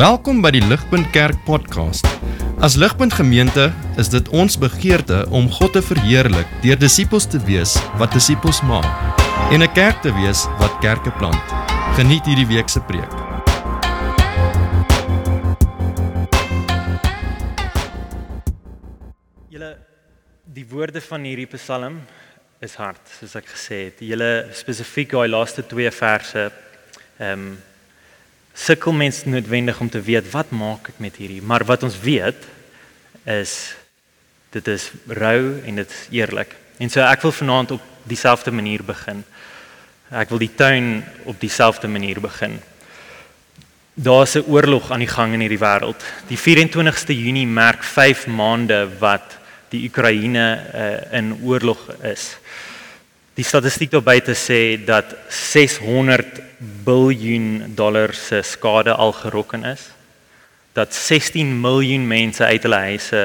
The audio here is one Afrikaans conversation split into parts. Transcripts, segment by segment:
Welkom by die Ligpunt Kerk podcast. As Ligpunt Gemeente is dit ons begeerte om God te verheerlik deur disippels te wees wat disippels maak en 'n kerk te wees wat kerke plant. Geniet hierdie week se preek. Julle die woorde van hierdie Psalm is hard, soos ek gesê het. Julle spesifiek daai laaste twee verse ehm um, sukkel mense noodwendig om te weet wat maak ek met hierdie, maar wat ons weet is dit is rou en dit is eerlik. En so ek wil vanaand op dieselfde manier begin. Ek wil die tuin op dieselfde manier begin. Daar's 'n oorlog aan die gang in hierdie wêreld. Die 24ste Junie merk 5 maande wat die Oekraïne uh, in oorlog is. Die statistiek daar buite sê dat 600 biljoen dollar se skade al gerokken is. Dat 16 miljoen mense uit hulle huise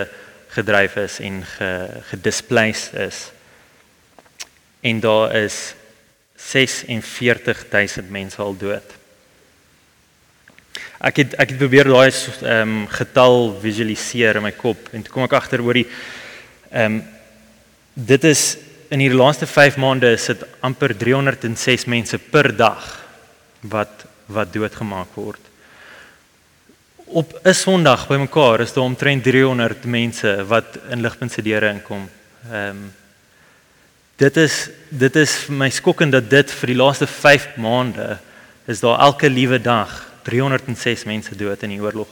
gedryf is en ge, gedisplaced is. En daar is 46000 mense al dood. Ek het ek het probeer daai ehm um, getal visualiseer in my kop en toe kom ek agter oor die ehm um, dit is in hierdie laaste 5 maande is dit amper 306 mense per dag wat wat doodgemaak word. Op 'n Sondag bymekaar is daar omtrent 300 mense wat in ligpunt se deure inkom. Ehm um, dit is dit is vir my skokkend dat dit vir die laaste 5 maande is daar elke liewe dag 306 mense dood in die oorlog.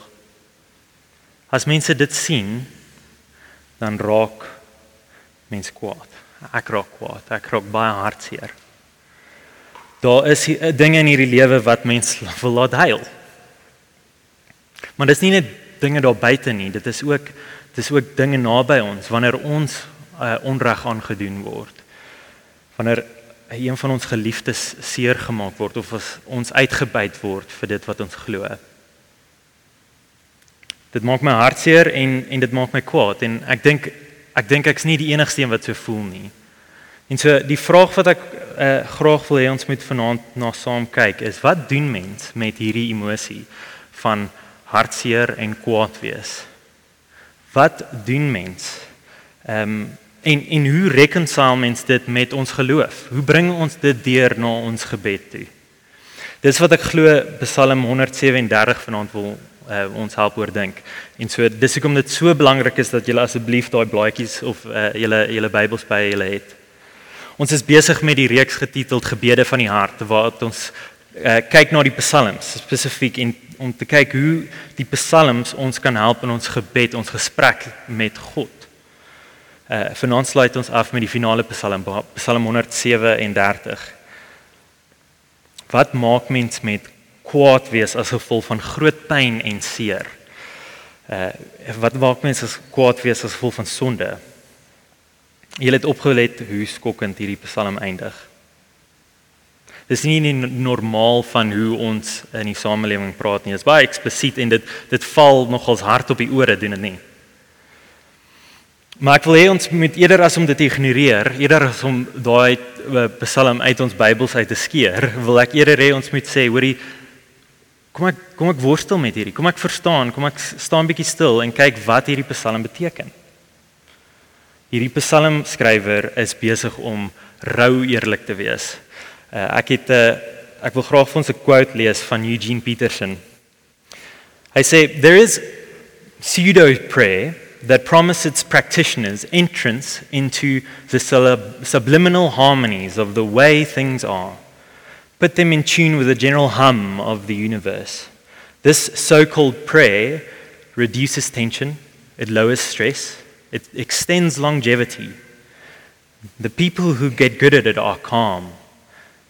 As mense dit sien, dan raak mense kwaad. Ek raak kwaad. Ek raak baie hartseer. Daar is dinge in hierdie lewe wat mense wil laat huil. Maar dis nie net dinge daar buite nie, dit is ook dis ook dinge naby ons wanneer ons uh, onreg aangedoen word. Wanneer een van ons geliefdes seer gemaak word of ons uitgebuit word vir dit wat ons glo. Dit maak my hartseer en en dit maak my kwaad en ek dink ek dink ek's nie die enigste een wat so voel nie. En so die vraag wat ek uh, graag wil hê ons moet vanaand na saam kyk is wat doen mens met hierdie emosie van hartseer en kwaad wees? Wat doen mens? Ehm um, en en hoe reconcile mens dit met ons geloof? Hoe bring ons dit deur na ons gebed toe? Dis wat ek glo Psalm 137 vanaand wil uh, ons help oordink. En so dis hoekom dit so belangrik is dat julle asseblief daai blaadjies of uh, julle julle Bybels by julle het. Ons is besig met die reeks getiteld Gebede van die hart waar ons uh, kyk na die psalms spesifiek en om te kyk hoe die psalms ons kan help in ons gebed, ons gesprek met God. Uh vanaand sluit ons af met die finale psalm, Psalm 137. Wat maak mens met kwaad wees as gevolg van groot pyn en seer? Uh wat maak mens as kwaad wees as gevolg van sonde? Julle het opgelet hoe skokkend hierdie Psalm eindig. Dis nie nie normaal van hoe ons in die samelewing praat nie. Dit is baie eksplisiet en dit dit val nogals hard op die ore doen dit nie. Maar ek wil hê ons moet eerder as om dit ignoreer, eerder as om daai eh, Psalm uit ons Bybels uit te skeer, wil ek eerder hê ons moet sê, hoorie, kom ek kom ek worstel met hierdie. Kom ek verstaan, kom ek staan bietjie stil en kyk wat hierdie Psalm beteken. Hierdie psalmskrywer is besig om rou eerlik te wees. Uh, ek het 'n uh, eh, ek wil graag vir ons 'n quote lees van Eugene Peterson. Hy sê there is pseudo prayer that promises its practitioners entrance into the subliminal harmonies of the way things are. Put them in tune with the general hum of the universe. This so-called prayer reduces tension, it lowers stress, It extends longevity. The people who get good at it are calm.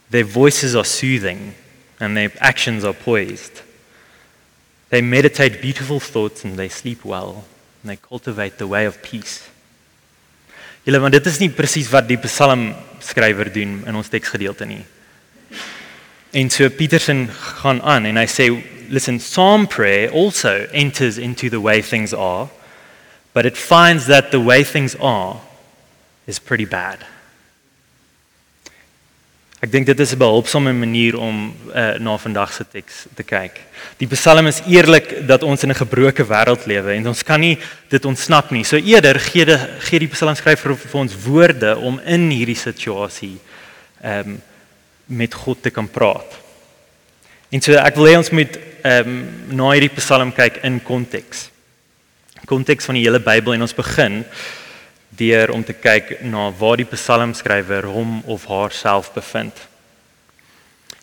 Their voices are soothing and their actions are poised. They meditate beautiful thoughts and they sleep well and they cultivate the way of peace. Julle want dit is nie presies wat die Psalm skrywer doen in ons teksgedeelte nie. En so Peterson gaan aan en hy sê listen psalm prayer also enters into the way things are but it finds that the way things are is pretty bad. Ek dink dit is 'n behulpsame manier om uh, na vandag se teks te kyk. Die Psalm is eerlik dat ons in 'n gebroke wêreld lewe en ons kan nie dit ontsnap nie. So eerder gee die gee die Psalmskrywer vir ons woorde om in hierdie situasie ehm um, met God te kan praat. En so ek wil hê ons moet ehm um, na hierdie Psalm kyk in konteks. Konteks van die hele Bybel en ons begin deur om te kyk na waar die psalmskrywer hom of haarself bevind.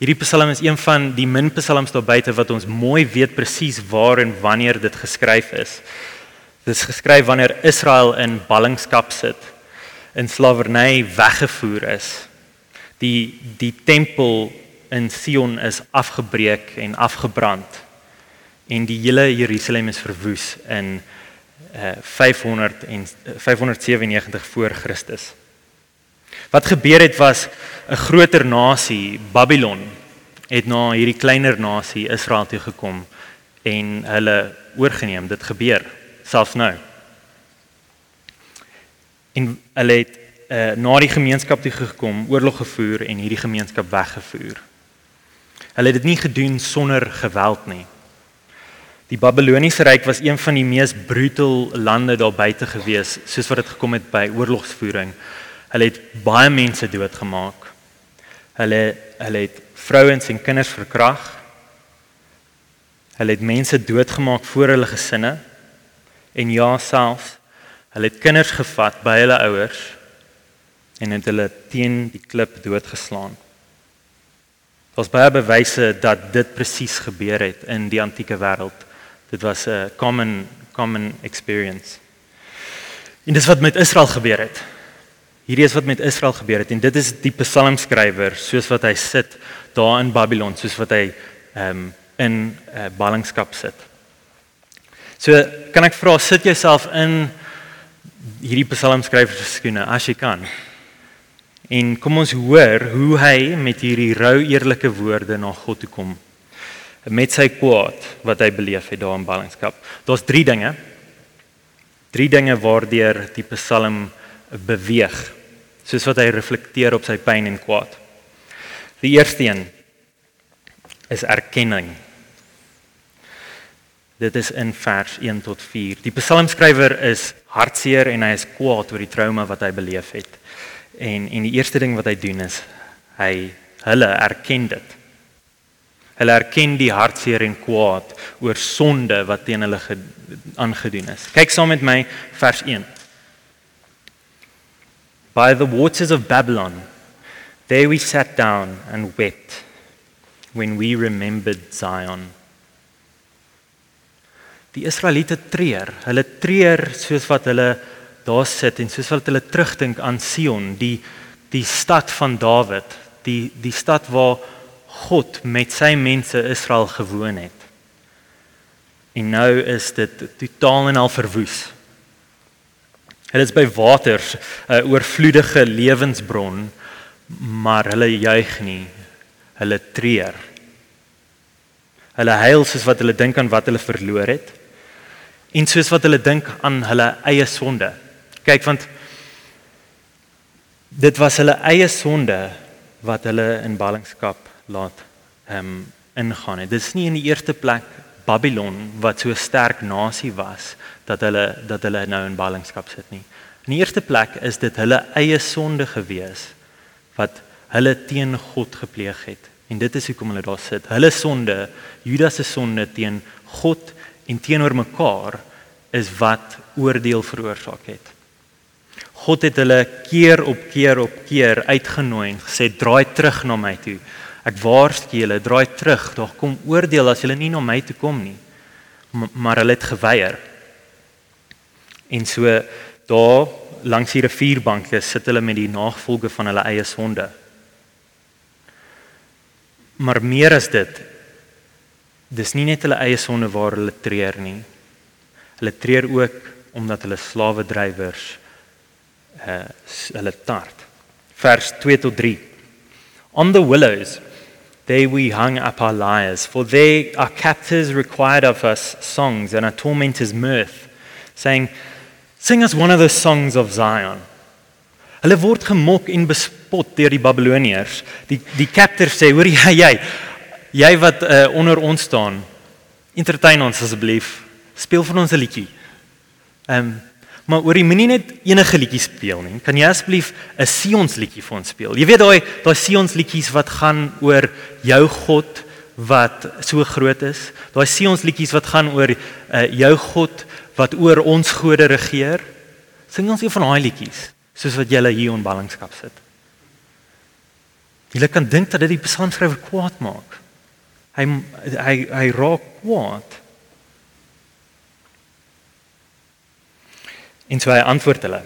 Hierdie psalm is een van die min psalms daar buite wat ons mooi weet presies waar en wanneer dit geskryf is. Dit is geskryf wanneer Israel in ballingskap sit, in slawerny weggevoer is. Die die tempel in Sion is afgebreek en afgebrand en die hele Jerusalem is verwoes in 500 en 597 voor Christus. Wat gebeur het was 'n groter nasie, Babylon, het na hierdie kleiner nasie Israel toe gekom en hulle oorgeneem. Dit gebeur selfs nou. En hulle het uh, na die gemeenskap toe gekom, oorlog gevoer en hierdie gemeenskap weggevoer. Hulle het dit nie gedoen sonder geweld nie. Die Babiloniese ryk was een van die mees brutal lande daar buite gewees soos wat dit gekom het by oorlogsvoering. Hulle het baie mense doodgemaak. Hulle hulle het vrouens en kinders verkrag. Hulle het mense doodgemaak voor hulle gesinne. En ja, selfs hulle het kinders gevat by hulle ouers en het hulle teen die klip doodgeslaan. Daar's baie bewyse dat dit presies gebeur het in die antieke wêreld. Dit was 'n common common experience. En dis wat met Israel gebeur het. Hierdie is wat met Israel gebeur het en dit is die psalmskrywer soos wat hy sit daar in Babylon, soos wat hy ehm um, in uh, ballingskap sit. So kan ek vra sit jouself in hierdie psalmskrywer se skoene as jy kan. En kom ons hoor hoe hy met hierdie rou eerlike woorde na God toe kom met sy kwaad wat hy beleef het daar in ballingskap. Daar's 3 dinge. 3 dinge waardeur die Psalm beweeg soos wat hy reflekteer op sy pyn en kwaad. Die eerste een is erkenning. Dit is in vers 1 tot 4. Die psalmskrywer is hartseer en hy is kwaad oor die trauma wat hy beleef het. En en die eerste ding wat hy doen is hy hulle erken dit. Hulle erken die hartseer en kwaad oor sonde wat teen hulle aangedoen is. Kyk saam met my vers 1. By the waters of Babylon there we sat down and wept when we remembered Zion. Die Israeliete treur. Hulle treur soos wat hulle daar sit en soos wat hulle terugdink aan Sion, die die stad van Dawid, die die stad waar God met sy mense Israel gewoon het. En nou is dit totaal en al verwoes. Hulle is by waters, 'n oorvloedige lewensbron, maar hulle juig nie. Hulle treur. Hulle huil soos wat hulle dink aan wat hulle verloor het en soos wat hulle dink aan hulle eie sonde. Kyk want dit was hulle eie sonde wat hulle in ballingskap laat ehm um, ingaan. Dit is nie in die eerste plek Babylon wat so sterk nasie was dat hulle dat hulle nou in ballingskap sit nie. In die eerste plek is dit hulle eie sonde gewees wat hulle teen God gepleeg het. En dit is hoekom hulle daar sit. Hulle sonde, Judas se sonde teen God en teenoor mekaar is wat oordeel veroorsaak het. God het hulle keer op keer op keer uitgenooi en gesê draai terug na my toe. Ek waarsku julle, draai terug. Daar kom oordeel as julle nie na my toe kom nie. Maar hulle het geweier. En so daar langs die rivierbanke sit hulle met die nagevolge van hulle eie sonde. Maar meer as dit dis nie net hulle eie sonde waar hulle treur nie. Hulle treur ook omdat hulle slawe drywers uh hulle tart. Vers 2 tot 3. On the willows There we hung up our lyres, for there our captors required of us songs and our tormentors mirth, saying, Sing us one of the songs of Zion. Hulle word gemok en bespot deur die Babiloniërs. Die die captors sê, "Hoor jy jy jy wat uh, onder ons staan, entertain ons asseblief. Speel vir ons 'n liedjie." Ehm um, maar oor die moenie net enige liedjie speel nie. Kan jy asseblief 'n Sions liedjie vir ons speel? Jy weet daai daai Sions liedjies wat gaan oor jou God wat so groot is. Daai Sions liedjies wat gaan oor uh, jou God wat oor ons gode regeer. Sing ons een van daai liedjies soos wat julle hier in ballingskap sit. Julle kan dink dat dit die psalmskrywer kwaad maak. Hy hy hy raak kwaad. En so hy antwoord hulle.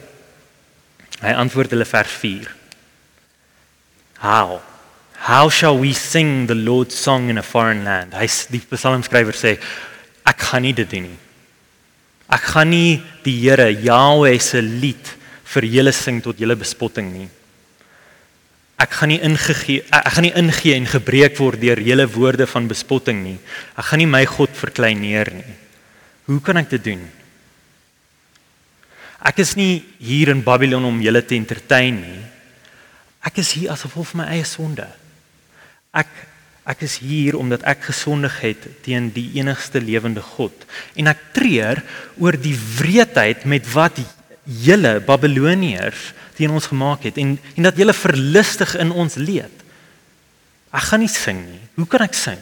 Hy antwoord hulle vers 4. How How shall we sing the Lord's song in a foreign land? Hy die psalmskrywer sê ek gaan nie dit doen nie. Ek gaan nie die Here Jahweh se lied vir julle sing tot julle bespotting nie. Ek gaan nie ingegee ek gaan nie ingee en gebreek word deur julle woorde van bespotting nie. Ek gaan nie my God verkleineer nie. Hoe kan ek dit doen? Ek is nie hier in Babylon om julle te entertain nie. Ek is hier as gevolg van my eie sonde. Ek ek is hier omdat ek gesondig het teen die enigste lewende God en ek treur oor die wreedheid met wat julle Babiloniërs teen ons gemaak het en en dat julle verlustig in ons leed. Ek gaan nie sing nie. Hoe kan ek sing?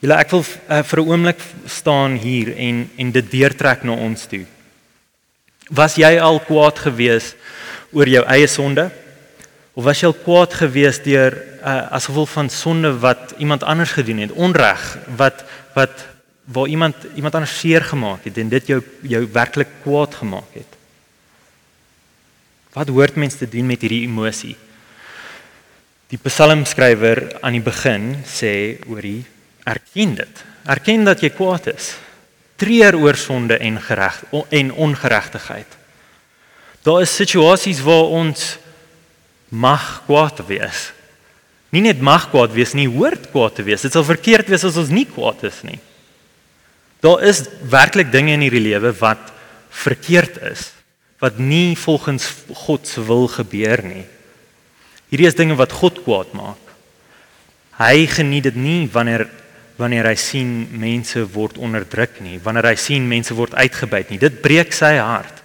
Julle ek wil uh, vir 'n oomblik staan hier en en dit deurtrek na ons toe. Was jy al kwaad gewees oor jou eie sonde? Of was jy al kwaad gewees deur uh, as gevolg van sonde wat iemand anders gedoen het, onreg wat wat waar iemand iemand anders seer gemaak het en dit jou jou werklik kwaad gemaak het. Wat hoort mens te doen met hierdie emosie? Die psalmskrywer aan die begin sê oor die erken dit. Erken dat jy kwaad is. Treur oor sonde en gereg en ongeregtigheid. Daar is situasies waar ons mag kwaad wees. Nie net mag kwaad wees nie, hoort kwaad te wees. Dit sal verkeerd wees as ons nie kwaad is nie. Daar is werklik dinge in hierdie lewe wat verkeerd is, wat nie volgens God se wil gebeur nie. Hierdie is dinge wat God kwaad maak. Hy geniet dit nie wanneer wanneer hy sien mense word onderdruk nie, wanneer hy sien mense word uitgebuit nie. Dit breek sy hart.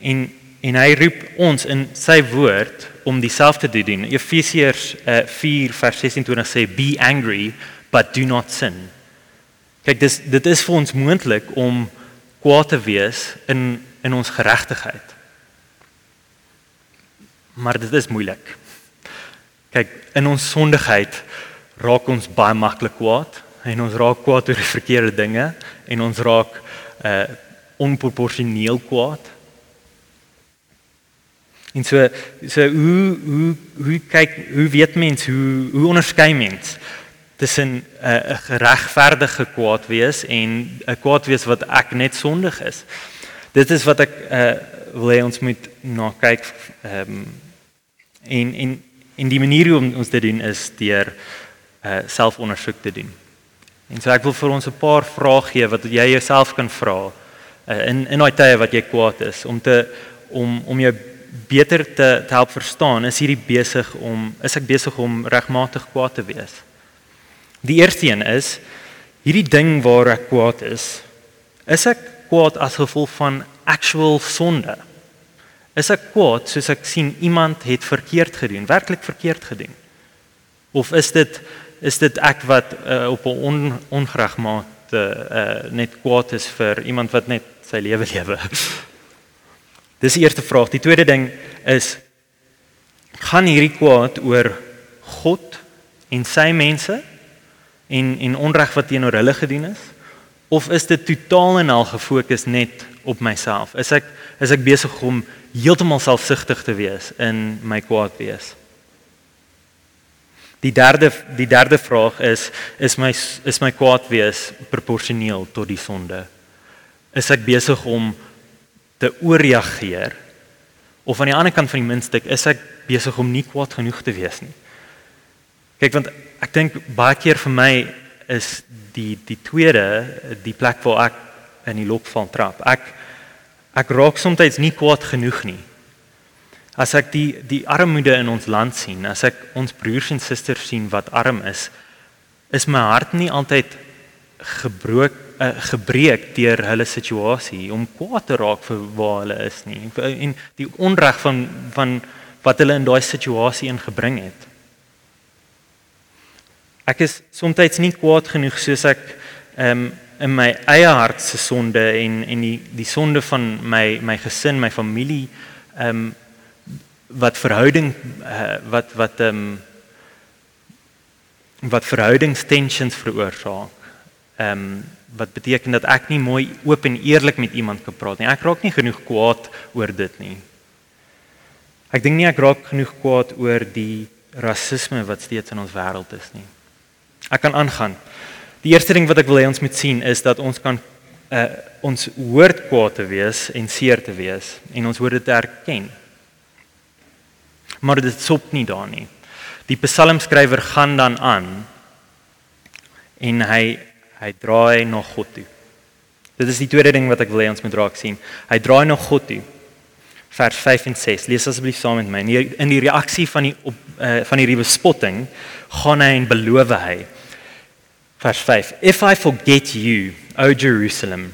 En en hy roep ons in sy woord om dieselfde te doen. Efesiërs uh, 4 vers 26 sê be angry but do not sin. Kyk, dis dit is vir ons moontlik om kwaad te wees in in ons geregtigheid. Maar dit is moeilik. Kyk, in ons sondigheid raak ons baie maklik kwaad en ons raak kwaad oor verkeerde dinge en ons raak uh onproporsioneel kwaad. En so so hoe hoe hoe kyk hoe weet mens hoe hoe onderskei mens tussen 'n uh, geregverdige kwaad wees en 'n kwaad wees wat ek net sondig is. Dit is wat ek uh, wil hê ons moet na kyk ehm um, en en en die manier hoe ons dit doen is deur uh, selfondersoek te doen. En so ek wil vir ons 'n paar vrae gee wat jy jouself kan vra uh, in in daai tye wat jy kwaad is om te om om jou beter te, te help verstaan is hierdie besig om is ek besig om regmatig kwaad te wees. Die eerste een is hierdie ding waar ek kwaad is. Is ek kwaad as gevolg van actual sonde? Is ek kwaad soos ek sien iemand het verkeerd gedoen, werklik verkeerd gedoen? Of is dit is dit ek wat uh, op 'n on, ongeregmaakte uh, net kwaad is vir iemand wat net sy lewe lewe? Dis die eerste vraag. Die tweede ding is gaan hierdie kwaad oor God en sy mense en en onreg wat teenoor hulle gedoen is of is dit totaal en al gefokus net op myself? Is ek is ek besig om heeltemal selfsugtig te wees in my kwaad wees? Die derde die derde vraag is is my is my kwaad wees proporsioneel tot die sonde? Is ek besig om te ooreageer of aan die ander kant van die muntstuk is ek besig om nie kwaad genoeg te wees nie? Kyk want ek dink baie keer vir my is die die tweede die plek waar ek in die lokval trap. Ek ek raak soms nie kwaad genoeg nie. As ek die die armoede in ons land sien, as ek ons broers en susters sien wat arm is, is my hart nie altyd gebroek uh, gebreek deur hulle situasie om kwaad te raak vir waar hulle is nie en die onreg van van wat hulle in daai situasie ingebring het. Ek is soms nie kwaad genoeg soos ek um, in my eie hart se sonde en en die die sonde van my my gesin, my familie ehm um, wat verhouding uh, wat wat ehm um, wat verhoudingstensions veroorsaak. Ehm um, wat beteken dat ek nie mooi oop en eerlik met iemand kan praat nie. Ek raak nie genoeg kwaad oor dit nie. Ek dink nie ek raak genoeg kwaad oor die rasisme wat steeds in ons wêreld is nie. Ek kan aangaan. Die eerste ding wat ek wil hê ons moet sien is dat ons kan uh ons hoort kwaad te wees en seer te wees en ons hoort dit erken. Maar dit stop nie daar nie. Die psalmskrywer gaan dan aan en hy hy draai na God toe. Dit is die tweede ding wat ek wil hê ons moet raak sien. Hy draai na God toe. Vers 5 en 6. Lees asseblief saam met my. In die, in die reaksie van die op uh, van hierdie bespotting gaan hy en beloof hy. Vers 5. If I forget you, O Jerusalem,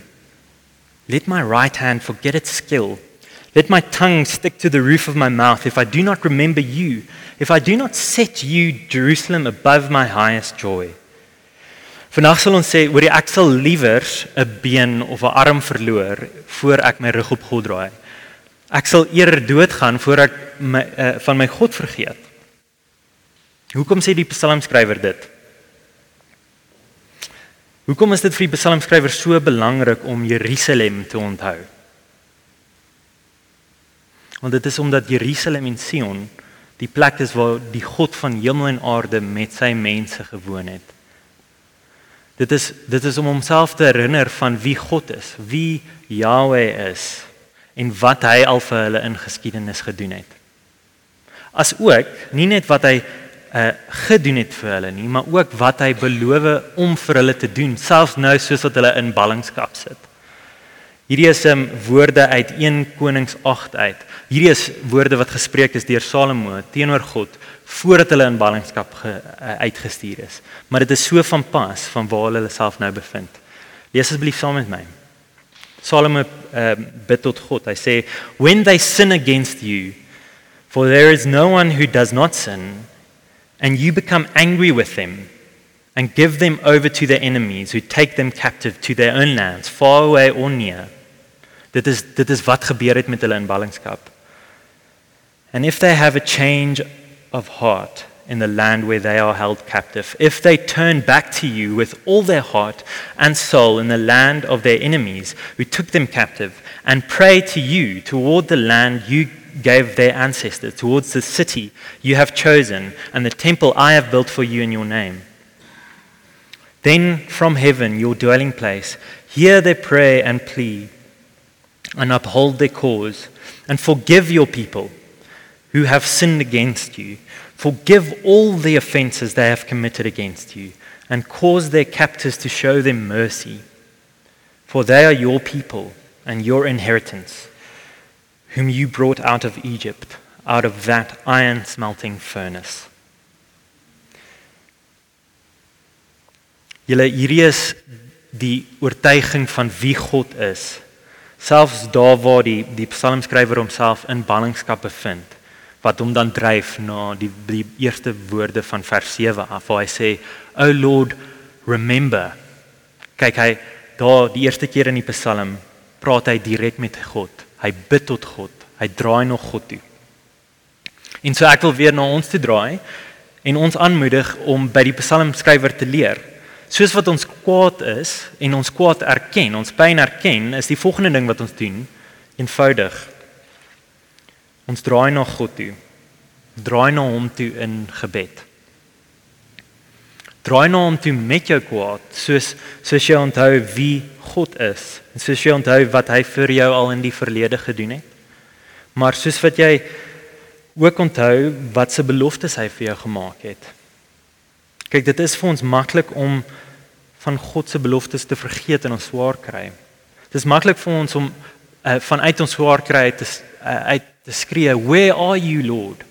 let my right hand forget its skill. Let my tongue stick to the roof of my mouth if I do not remember you, if I do not set you, Jerusalem, above my highest joy. Vandag sal ons sê oor die ek sal liewer 'n been of 'n arm verloor voor ek my rug op God draai. Ek sal eerder doodgaan voor ek my uh, van my God vergeet. Hoekom sê die psalmskrywer dit? Hoekom is dit vir die psalmskrywer so belangrik om Jerusalem te onthou? Want dit is omdat Jerusalem en Sion die plek is waar die God van hemel en aarde met sy mense gewoon het. Dit is dit is om homself te herinner van wie God is, wie Yahweh is en wat hy al vir hulle in geskiedenis gedoen het. As ook nie net wat hy uh gedoen het vir hulle nie, maar ook wat hy beloof om vir hulle te doen, selfs nou soos wat hulle in ballingskap sit. Hierdie is 'n um, woorde uit 1 Konings 8 uit. Hierdie is woorde wat gespreek is deur Salomo teenoor God voordat hulle in ballingskap ge, uh, uitgestuur is. Maar dit is so van pas van waar hulle self nou bevind. Lees asseblief saam met my. Salomo uh, bid tot God. Hy sê, "When they sin against you, for there is no one who does not sin, and you become angry with them, and give them over to their enemies who take them captive to their own lands, far away or near." Dit is dit is wat gebeur het met hulle in ballingskap. And if they have a change of heart in the land where they are held captive, if they turn back to you with all their heart and soul in the land of their enemies who took them captive, and pray to you toward the land you gave their ancestors, towards the city you have chosen, and the temple I have built for you in your name. Then from heaven, your dwelling place, hear their prayer and plea, and uphold their cause, and forgive your people who have sinned against you. Forgive all the offenses they have committed against you, and cause their captors to show them mercy. For they are your people and your inheritance, whom you brought out of Egypt, out of that iron smelting furnace. Julle hierdie is die oortuiging van wie God is. Selfs daar waar die die psalmskrywer homself in ballingskap bevind wat hom dan dryf na die die eerste woorde van vers 7 af waar hy sê O Lord remember kyk hy daar die eerste keer in die Psalm praat hy direk met God hy bid tot God. Hy draai na God toe. En so ek wil weer na ons toe draai en ons aanmoedig om by die psalmskrywer te leer. Soos wat ons kwaad is en ons kwaad erken ons pyn erken is die volgende ding wat ons doen. Eenvoudig. Ons draai na God toe. Draai na hom toe in gebed. Draai na hom toe met jou kwaad, soos soos jy onthou wie God is en soos jy onthou wat hy vir jou al in die verlede gedoen het. Maar soos wat jy ook onthou wat se beloftes hy vir jou gemaak het. Kyk, dit is vir ons maklik om van God se beloftes te vergeet en ons swaar kry. Dis maklik vir ons om uh, vanuit ons swaar kry te uh, uit te skree, "Where are you, Lord?"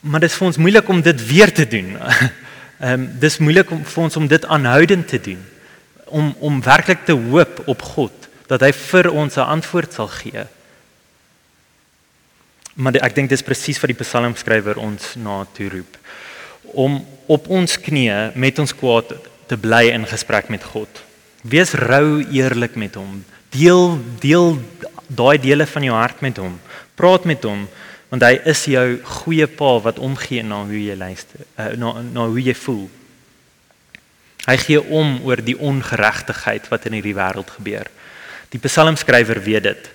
Maar dit is vir ons moeilik om dit weer te doen. Ehm um, dis moeilik om vir ons om dit aanhoudend te doen. Om om werklik te hoop op God dat hy vir ons 'n antwoord sal gee. Maar ek dink dis presies wat die psalmskrywer ons na toe roep om op ons knieë met ons kwaad te bly in gesprek met God. Wees rou eerlik met hom. Deel deel daai dele van jou hart met hom. Praat met hom want hy is jou goeie pa wat omgee na hoe jy luister, uh, na na hoe jy voel. Hy gee om oor die ongeregtigheid wat in hierdie wêreld gebeur. Die psalmskrywer weet dit.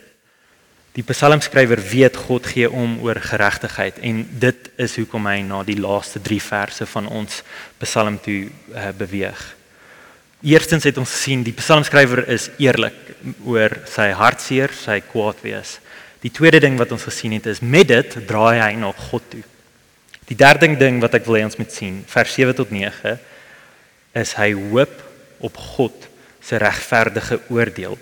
Die psalmskrywer weet God gee om oor geregtigheid en dit is hoekom hy na die laaste 3 verse van ons psalm toe uh, beweeg. Eerstens het ons gesien die psalmskrywer is eerlik oor sy hartseer, sy kwaad wees. Die tweede ding wat ons gesien het is met dit draai hy na God toe. Die derde ding wat ek wil hê ons moet sien, vers 7 tot 9, is hy hoop op God se regverdige oordeel.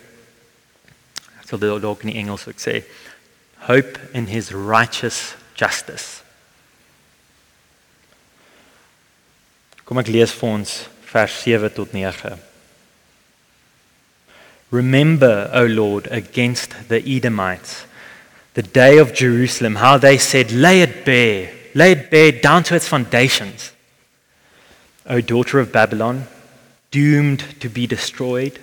Ek sal dit dalk in Engels ook sê. Hope in his righteous justice. Kom ek lees vir ons vers 7 tot 9. Remember, O Lord, against the Edomites the day of Jerusalem, how they said, Lay it bare, lay it bare down to its foundations. O daughter of Babylon, doomed to be destroyed,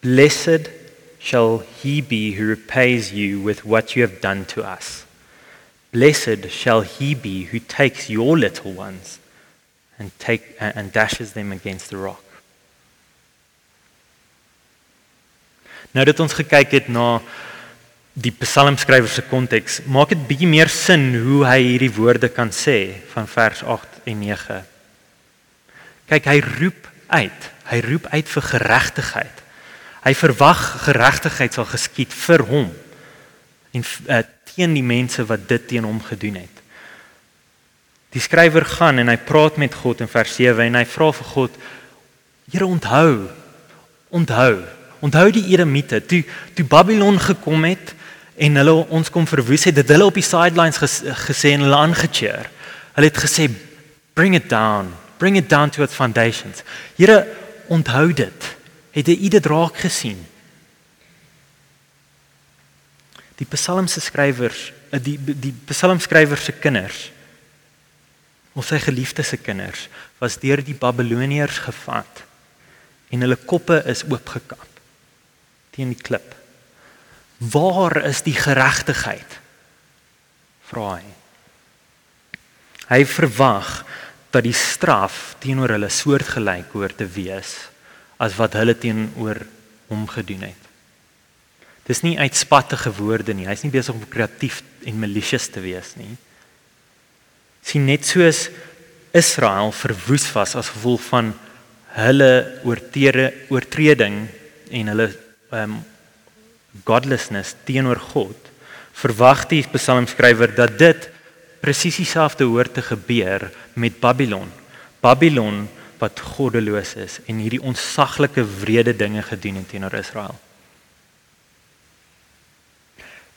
blessed shall he be who repays you with what you have done to us. Blessed shall he be who takes your little ones and, take, and dashes them against the rock. Nou dat ons gekyk het na die psalmskrywer se konteks maak dit bietjie meer sin hoe hy hierdie woorde kan sê van vers 8 en 9. Kyk, hy roep uit. Hy roep uit vir geregtigheid. Hy verwag geregtigheid sal geskied vir hom en uh, teen die mense wat dit teen hom gedoen het. Die skrywer gaan en hy praat met God in vers 7 en hy vra vir God: Here onthou. Onthou. Onthou die Edomite toe toe Babylon gekom het en hulle ons kom verwoes het, het hulle op die sidelines ges, gesê en hulle aangecheer. Hulle het gesê bring it down, bring it down to its foundations. Here onthou dit. Het jy dit raak gesien? Die psalmse skrywers, eh, die die psalmskrywers se kinders of sy geliefdes se kinders was deur die Babiloniërs gevat en hulle koppe is oopgekap teen die klip. Waar is die geregtigheid? Vra hy. Hy verwag dat die straf teenoor hulle soortgelyk hoort te wees as wat hulle teenoor hom gedoen het. Dis nie uitspattige woorde nie. Hy's nie besig om kreatief en malicious te wees nie. Sien net soos Israel verwoes was as gevolg van hulle oortreding en hulle um, godlessness teenoor God, verwag die psalmskrywer dat dit presies dieselfde hoort te gebeur met Babylon. Babylon wat goddeloos is en hierdie onsaglike wrede dinge gedoen het teenoor Israel.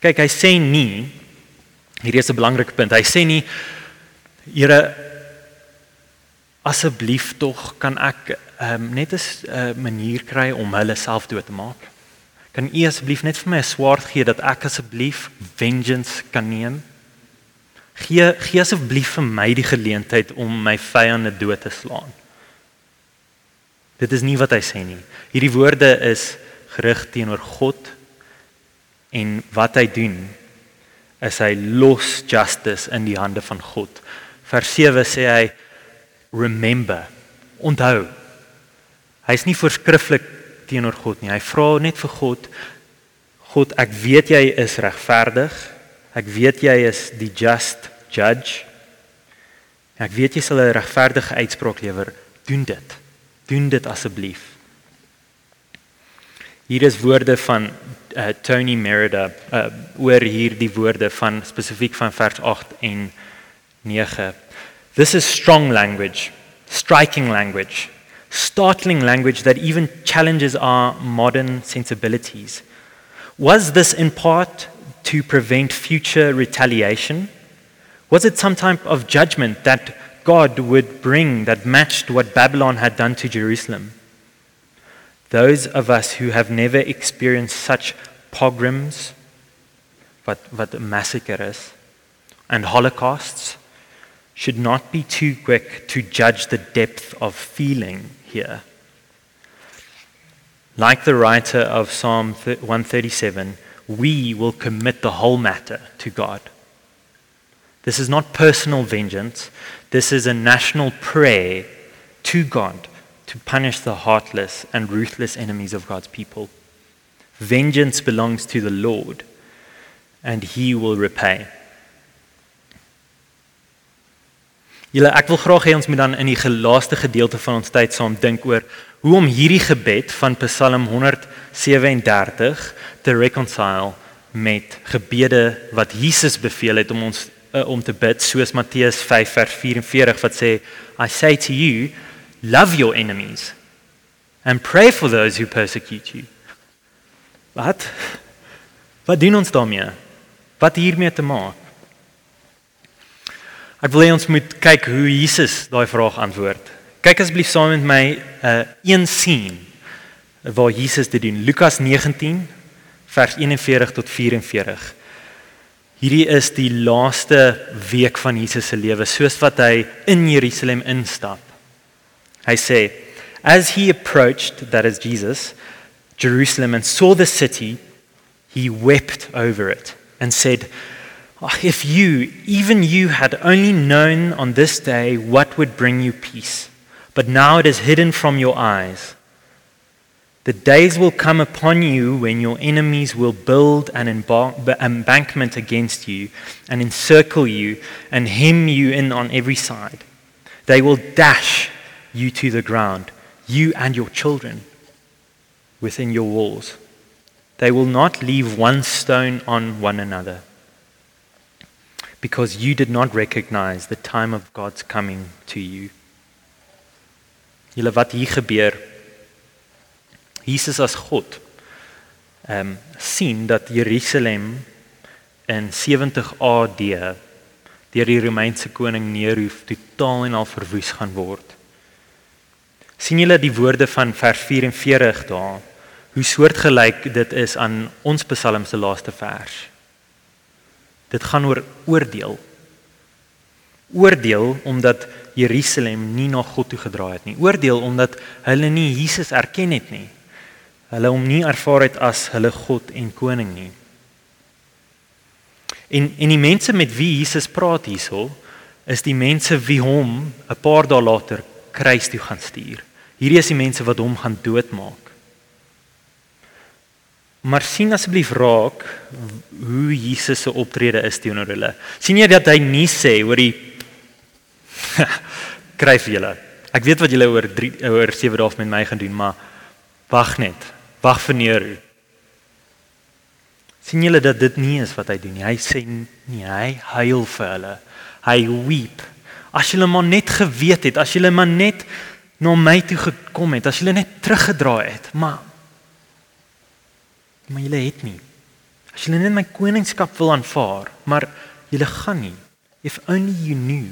Kyk, hy sê nie hierdie is 'n belangrike punt. Hy sê nie Here asseblief tog kan ek um, net 'n uh, manier kry om hulle self dood te maak. Kan u asseblief net vir my 'n swaard gee dat ek asseblief vengeance kan neem? Gee gee asseblief vir my die geleentheid om my vyande dood te slaan. Dit is nie wat hy sê nie. Hierdie woorde is gerig teenoor God en wat hy doen is hy los justice in die hande van God. Vers 7 sê hy remember, onthou. Hy's nie voorskrifklik teenoor God nie. Hy vra net vir God: God, ek weet jy is regverdig. Ek weet jy is die just judge. Ek weet jy sal 'n regverdige uitspraak lewer. Doen dit. Doen dit asseblief. Hier is woorde van uh, Tony Merida uh, oor hierdie woorde van spesifiek van vers 8 en 9. This is strong language, striking language startling language that even challenges our modern sensibilities. Was this in part to prevent future retaliation? Was it some type of judgment that God would bring that matched what Babylon had done to Jerusalem? Those of us who have never experienced such pogroms, what, what a massacre is, and holocausts, should not be too quick to judge the depth of feeling here. Like the writer of Psalm 137, we will commit the whole matter to God. This is not personal vengeance, this is a national prayer to God to punish the heartless and ruthless enemies of God's people. Vengeance belongs to the Lord, and he will repay. Julle ek wil graag hê ons moet dan in die laaste gedeelte van ons tyd saam dink oor hoe om hierdie gebed van Psalm 137 te reconcile met gebede wat Jesus beveel het om ons uh, om te bid soos Matteus 5 vers 44 wat sê I say to you love your enemies and pray for those who persecute you. Wat? Wat doen ons daarmee? Wat hiermee te maak? Ek wil hê ons moet kyk hoe Jesus daai vraag antwoord. Kyk asseblief saam met my 'n uh, een scene waar Jesus dit doen. Lukas 19 vers 41 tot 44. Hierdie is die laaste week van Jesus se lewe, soos wat hy in Jerusalem instap. Hy sê, "As he approached, that is Jesus, Jerusalem and saw the city, he wept over it and said, Oh, if you, even you, had only known on this day what would bring you peace, but now it is hidden from your eyes. The days will come upon you when your enemies will build an embankment against you and encircle you and hem you in on every side. They will dash you to the ground, you and your children within your walls. They will not leave one stone on one another because you did not recognize the time of God's coming to you. Julle wat hier gebeur? Jesus as God ehm um, sien dat Jerusalem in 70 AD deur die Romeinse koning Nero totaal en al verwoes gaan word. sien julle die woorde van vers 44 daar? Hoe soortgelyk dit is aan ons Psalm se laaste vers. Dit gaan oor oordeel. Oordeel omdat Jerusalem nie na God toe gedraai het nie. Oordeel omdat hulle nie Jesus erken het nie. Hulle hom nie ervaar het as hulle God en koning nie. En en die mense met wie Jesus praat hierso is die mense wie hom 'n paar dae later kruis toe gaan stuur. Hierdie is die mense wat hom gaan doodmaak. Maar sien asseblief raak hoe Jesus se optrede is teenoor hulle. sien jy dat hy nie sê oor die kryf julle. Ek weet wat julle oor 3 oor 7 dae met my gaan doen, maar wag net. Wag vir Nero. sien julle dat dit nie is wat hy doen nie. Hy sê nie hy huil vir hulle. Hy weep. As julle maar net geweet het, as julle maar net na my toe gekom het, as julle net teruggedraai het, maar maar julle het nie. As julle net my koningskap wil aanvaar, maar julle gaan nie. If only you knew.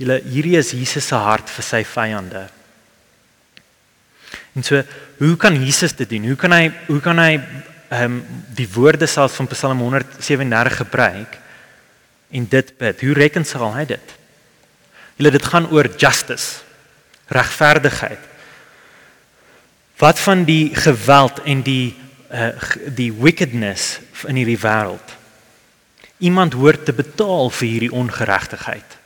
Julle hierdie is Jesus se hart vir sy vyande. En so, hoe kan Jesus dit doen? Hoe kan hy hoe kan hy ehm um, die woorde selfs van Psalm 137 gebruik en dit bid? Hoe rekensal hy dit? Julle dit gaan oor justice, regverdigheid. Wat van die geweld en die uh, die wickedness in hierdie wêreld? Iemand hoort te betaal vir hierdie ongeregtigheid.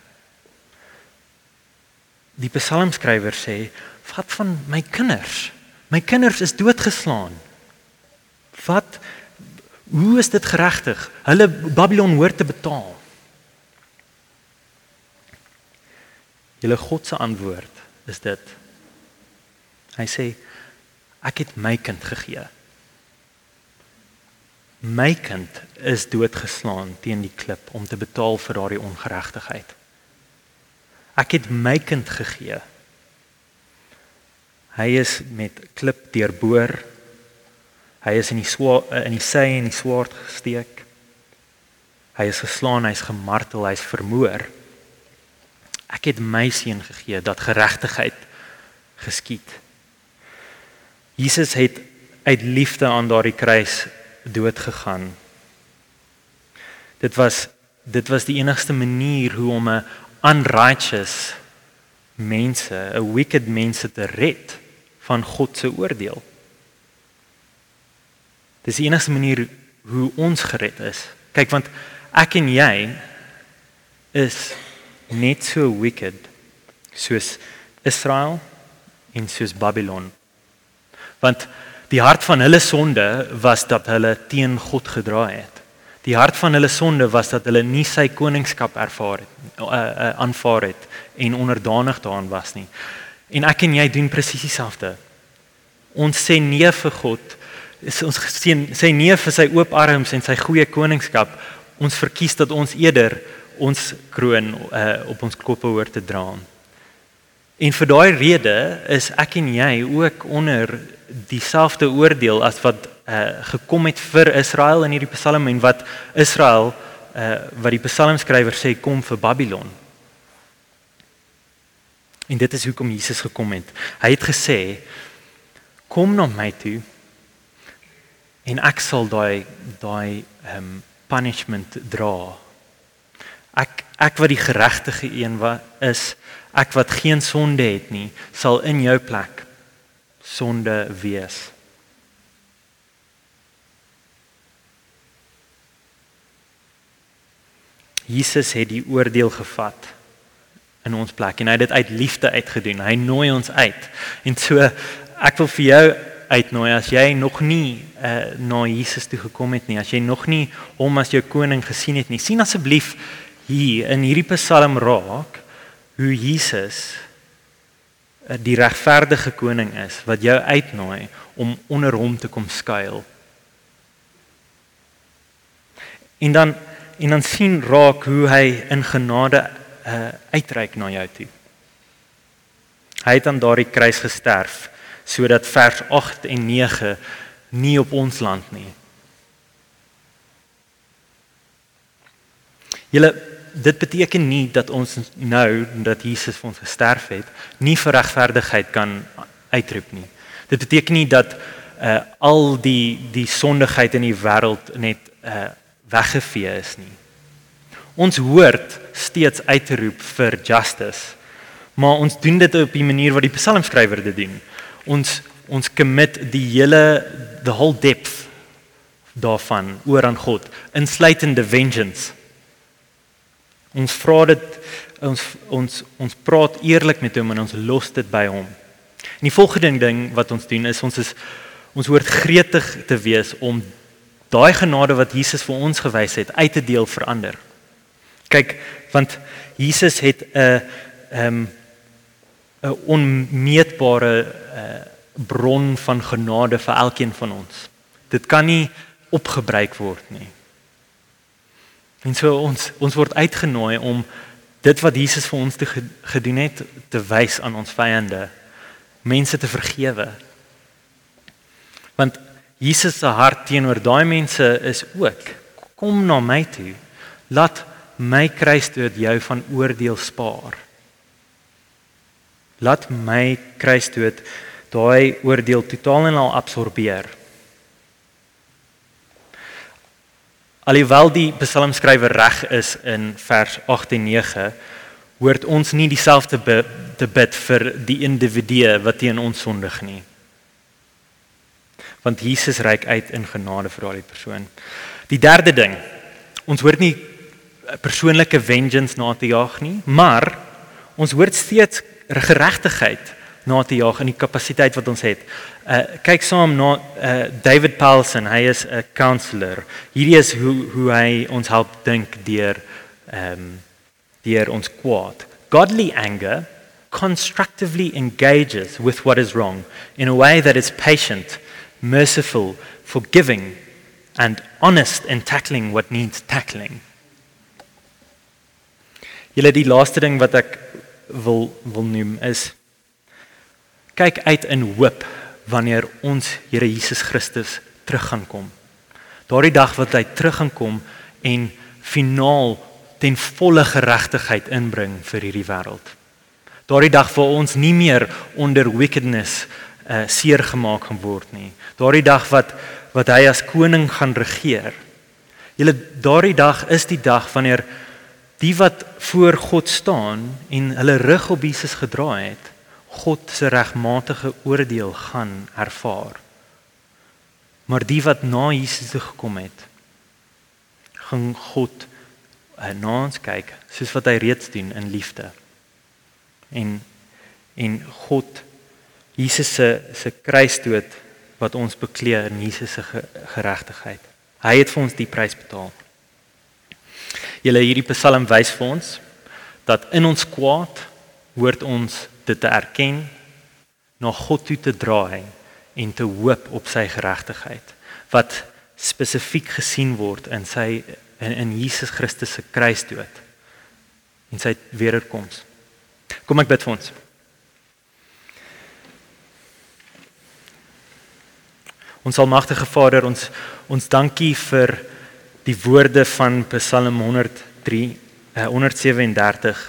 Die psalmskrywer sê, "Wat van my kinders? My kinders is doodgeslaan. Wat hoe is dit geregtig? Hulle Babylon hoort te betaal." Julle God se antwoord is dit. Hy sê, Ek het my kind gegee. My kind is doodgeslaan teen die klip om te betaal vir daardie ongeregtigheid. Ek het my kind gegee Hy is met klip deurboor. Hy is in die in die sy en die swaard gesteek. Hy is geslaan, hy's gemartel, hy's vermoor. Ek het my seun gegee dat geregtigheid geskied. Jesus het uit liefde aan daardie kruis dood gegaan. Dit was dit was die enigste manier hoe om 'n unrighteous mense, 'n wicked mense te red van God se oordeel. Dis die enigste manier hoe ons gered is. Kyk want ek en jy is net so wicked soos Israel en soos Babylon. Want die hart van hulle sonde was dat hulle teen God gedraai het. Die hart van hulle sonde was dat hulle nie sy koningskap ervaar het, uh, uh, aanvaar het en onderdanig daaraan was nie. En ek en jy doen presies dieselfde. Ons sê nee vir God. Ons sê sê nee vir sy oop arms en sy goeie koningskap. Ons verkies dat ons eerder ons kroon uh, op ons koppe hoort te dra. En vir daai rede is ek en jy ook onder dieselfde oordeel as wat uh, gekom het vir Israel in hierdie Psalm en wat Israel uh, wat die psalmskrywer sê kom vir Babylon. En dit is hoekom Jesus gekom het. Hy het gesê kom na my toe en ek sal daai daai um punishment dra. Ek ek wat die geregtige een wat is, ek wat geen sonde het nie, sal in jou plek sonde wees. Jesus het die oordeel gevat in ons plek en hy het dit uit liefde uitgedoen. Hy nooi ons uit. En so ek wil vir jou uitnooi as jy nog nie uh, na Jesus toe gekom het nie, as jy nog nie hom as jou koning gesien het nie, sien asseblief hier in hierdie Psalm raak hoe Jesus uh, die regverdige koning is wat jou uitnooi om onder hom te kom skuil. En dan en dan sien raak hoe hy in genade uh, uitreik na jou toe. Hy het aan daardie kruis gesterf sodat vers 8 en 9 nie op ons land nie. Julle dit beteken nie dat ons nou dat Jesus vir ons gesterf het, nie vir regverdigheid kan uitroep nie. Dit beteken nie dat uh al die die sondigheid in die wêreld net uh weggevee is nie. Ons hoort steeds uit te roep vir justice. Maar ons doen dit op die manier wat die psalmskrywer dit doen. Ons ons commit die hele the whole depth daarvan oor aan God, insluitende vengeance. Ons vra dit ons ons ons praat eerlik met hom en ons los dit by hom. En die volgende ding wat ons doen is ons is ons hoort gretig te wees om daai genade wat Jesus vir ons gewys het uit te deel vir ander. Kyk, want Jesus het 'n ehm 'n onmeetbare uh, bron van genade vir elkeen van ons. Dit kan nie opgebruik word nie. En so ons ons word uitgenooi om dit wat Jesus vir ons te gedoen het te wys aan ons vyande, mense te vergewe. Want Jesus se hart teenoor daai mense is ook kom na my toe. Laat my kruisdood jou van oordeel spaar. Laat my kruisdood daai oordeel totaal en al absorbeer. Alhoewel die psalmskrywer reg is in vers 8 en 9, hoort ons nie dieselfde te bid vir die individu wat teen ons sondig nie. Want Jesus reik uit in genade vir daardie persoon. Die derde ding, ons hoort nie persoonlike vengeance na te jaag nie, maar ons hoort steeds geregtigheid na te jaag in die kapasiteit wat ons het. Uh kyk saam na uh David Paulson, hy is 'n counselor. Hierdie is hoe hoe hy ons help dink deur ehm um, deur ons kwaad. Godly anger constructively engages with what is wrong in a way that is patient, merciful, forgiving and honest in tackling what needs tackling. Julle die laaste ding wat ek wil wil noem is kyk uit in hoop wanneer ons Here Jesus Christus terug gaan kom. Daardie dag wat hy terug gaan kom en finaal ten volle geregtigheid inbring vir hierdie wêreld. Daardie dag waar ons nie meer onder wickedness uh, seer gemaak gaan word nie. Daardie dag wat wat hy as koning gaan regeer. Julle daardie dag is die dag wanneer die wat voor God staan en hulle rug op Jesus gedraai het, God se regmatige oordeel gaan ervaar. Maar die wat na Jesus toe gekom het, gaan God uh, na ons kyk soos wat hy reeds doen in liefde. En en God Jesus se se kruisdood wat ons bekleë in Jesus se geregtigheid. Hy het vir ons die prys betaal. Julle hierdie Psalm wys vir ons dat in ons kwaad hoort ons dit te erken, na God toe te draai en te hoop op sy geregtigheid wat spesifiek gesien word in sy in, in Jesus Christus se kruisdood en sy wederkoms. Kom ek bid vir ons. Ons almagtige Vader, ons ons dankie vir die woorde van Psalm 103 uh, 137.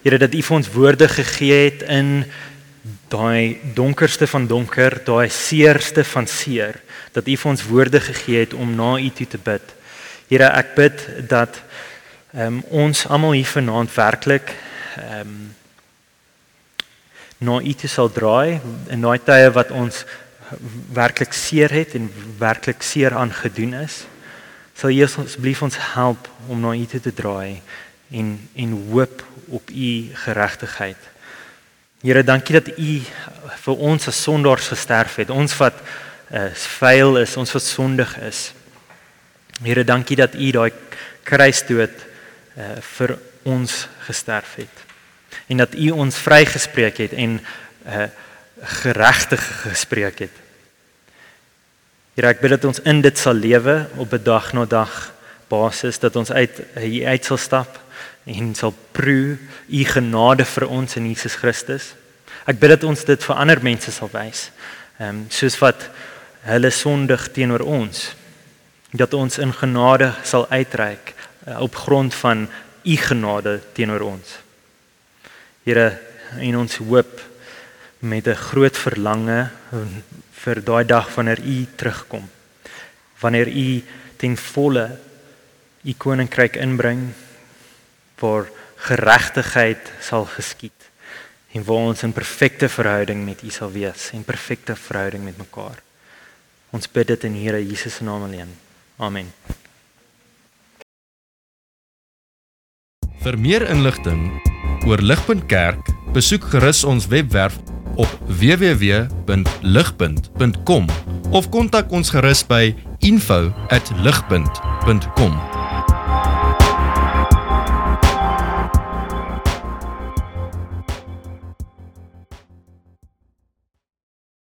Here dat U vir ons woorde gegee het in daai donkerste van donker, daai seerste van seer, dat U vir ons woorde gegee het om na U toe te bid. Here, ek bid dat um, ons almal hier vanaand werklik ehm um, na U toe sal draai in daai tye wat ons werklik seer het en werklik seer aangedoen is, sal U asseblief ons help om na U te draai en en hoop op U geregtigheid. Here, dankie dat U vir ons as sondaars gesterf het. Ons wat uh, vuil is, ons wat sondig is. Here, dankie dat U daai kruisdood uh, vir ons gesterf het. En dat U ons vrygespreek het en uh, geregtig gespreek het. Here ek bid dat ons in dit sal lewe op 'n dag na dag basis dat ons uit hier uit sal stap en sal proe u genade vir ons in Jesus Christus. Ek bid dat ons dit vir ander mense sal wys. Ehm um, soos wat hulle sondig teenoor ons dat ons in genade sal uitreik uh, op grond van u genade teenoor ons. Here, en ons hoop met 'n groot verlange vir daai dag wanneer u terugkom. Wanneer u ten volle u koninkryk inbring waar geregtigheid sal geskied en waar ons in perfekte verhouding met u sal wees en perfekte verhouding met mekaar. Ons bid dit in Here Jesus se naam alleen. Amen. Vir meer inligting oor Ligpunt Kerk, besoek gerus ons webwerf op www.ligpunt.com of kontak ons gerus by info@ligpunt.com